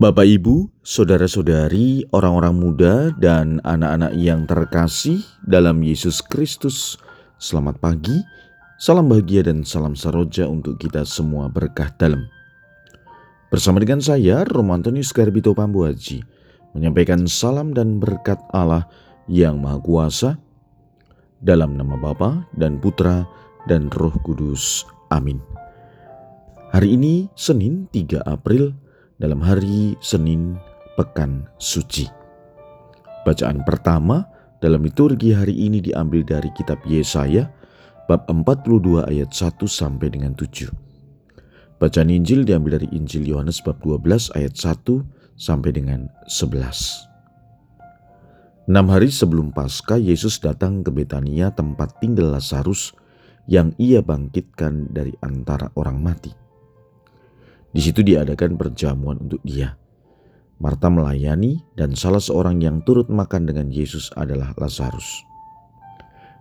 Bapak, Ibu, saudara-saudari, orang-orang muda, dan anak-anak yang terkasih dalam Yesus Kristus, selamat pagi, salam bahagia, dan salam saroja untuk kita semua berkah dalam. Bersama dengan saya, Romantonius Garbito Pambuaji, menyampaikan salam dan berkat Allah yang Maha Kuasa, dalam nama Bapa dan Putra dan Roh Kudus. Amin. Hari ini, Senin 3 April dalam hari Senin Pekan Suci. Bacaan pertama dalam liturgi hari ini diambil dari kitab Yesaya bab 42 ayat 1 sampai dengan 7. Bacaan Injil diambil dari Injil Yohanes bab 12 ayat 1 sampai dengan 11. Enam hari sebelum Paskah, Yesus datang ke Betania tempat tinggal Lazarus yang ia bangkitkan dari antara orang mati. Di situ diadakan perjamuan untuk dia. Marta melayani dan salah seorang yang turut makan dengan Yesus adalah Lazarus.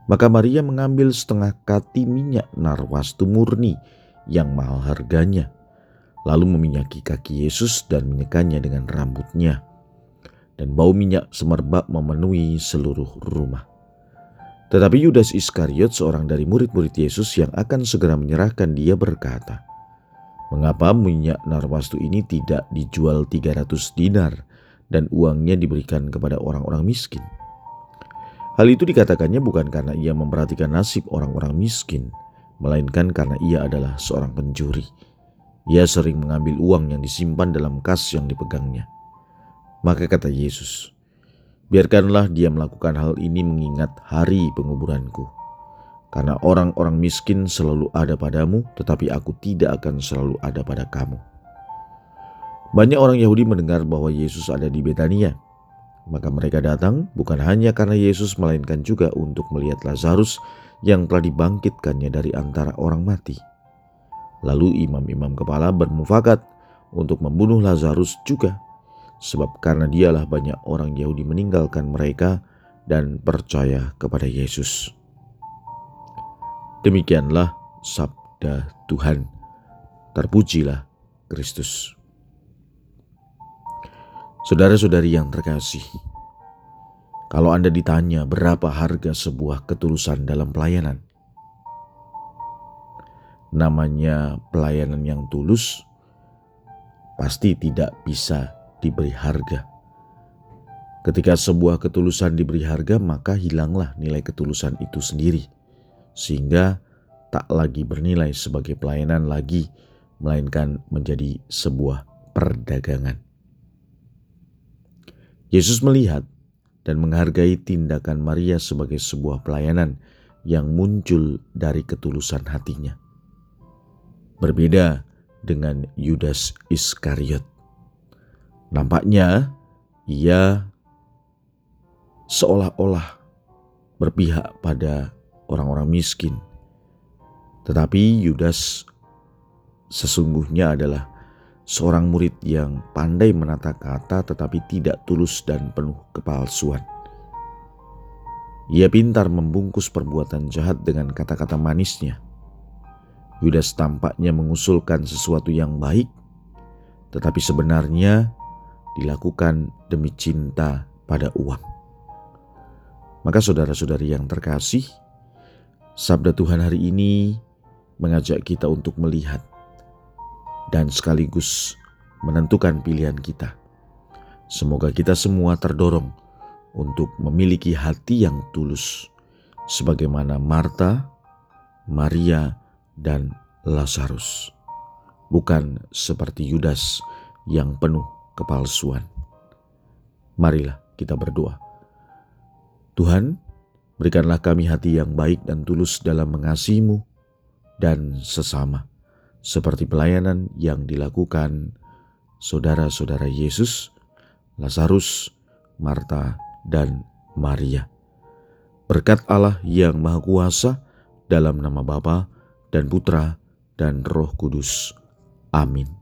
Maka Maria mengambil setengah kati minyak narwastu murni yang mahal harganya, lalu meminyaki kaki Yesus dan menyekannya dengan rambutnya. Dan bau minyak semerbak memenuhi seluruh rumah. Tetapi Yudas Iskariot, seorang dari murid-murid Yesus yang akan segera menyerahkan dia berkata, Mengapa minyak narwastu ini tidak dijual 300 dinar dan uangnya diberikan kepada orang-orang miskin? Hal itu dikatakannya bukan karena ia memperhatikan nasib orang-orang miskin, melainkan karena ia adalah seorang pencuri. Ia sering mengambil uang yang disimpan dalam kas yang dipegangnya. Maka kata Yesus, "Biarkanlah dia melakukan hal ini mengingat hari penguburanku." Karena orang-orang miskin selalu ada padamu, tetapi aku tidak akan selalu ada pada kamu. Banyak orang Yahudi mendengar bahwa Yesus ada di Betania. Maka mereka datang bukan hanya karena Yesus, melainkan juga untuk melihat Lazarus yang telah dibangkitkannya dari antara orang mati. Lalu imam-imam kepala bermufakat untuk membunuh Lazarus juga, sebab karena dialah banyak orang Yahudi meninggalkan mereka dan percaya kepada Yesus. Demikianlah sabda Tuhan. Terpujilah Kristus. Saudara-saudari yang terkasih, kalau Anda ditanya berapa harga sebuah ketulusan dalam pelayanan, namanya pelayanan yang tulus pasti tidak bisa diberi harga. Ketika sebuah ketulusan diberi harga, maka hilanglah nilai ketulusan itu sendiri sehingga tak lagi bernilai sebagai pelayanan lagi, melainkan menjadi sebuah perdagangan. Yesus melihat dan menghargai tindakan Maria sebagai sebuah pelayanan yang muncul dari ketulusan hatinya. Berbeda dengan Yudas Iskariot. Nampaknya ia seolah-olah berpihak pada orang-orang miskin. Tetapi Yudas sesungguhnya adalah seorang murid yang pandai menata kata tetapi tidak tulus dan penuh kepalsuan. Ia pintar membungkus perbuatan jahat dengan kata-kata manisnya. Yudas tampaknya mengusulkan sesuatu yang baik, tetapi sebenarnya dilakukan demi cinta pada uang. Maka saudara-saudari yang terkasih, Sabda Tuhan hari ini mengajak kita untuk melihat dan sekaligus menentukan pilihan kita. Semoga kita semua terdorong untuk memiliki hati yang tulus, sebagaimana Marta, Maria, dan Lazarus, bukan seperti Yudas yang penuh kepalsuan. Marilah kita berdoa. Tuhan, Berikanlah kami hati yang baik dan tulus dalam mengasihimu dan sesama, seperti pelayanan yang dilakukan saudara-saudara Yesus, Lazarus, Marta, dan Maria. Berkat Allah yang Maha Kuasa dalam nama Bapa dan Putra dan Roh Kudus. Amin.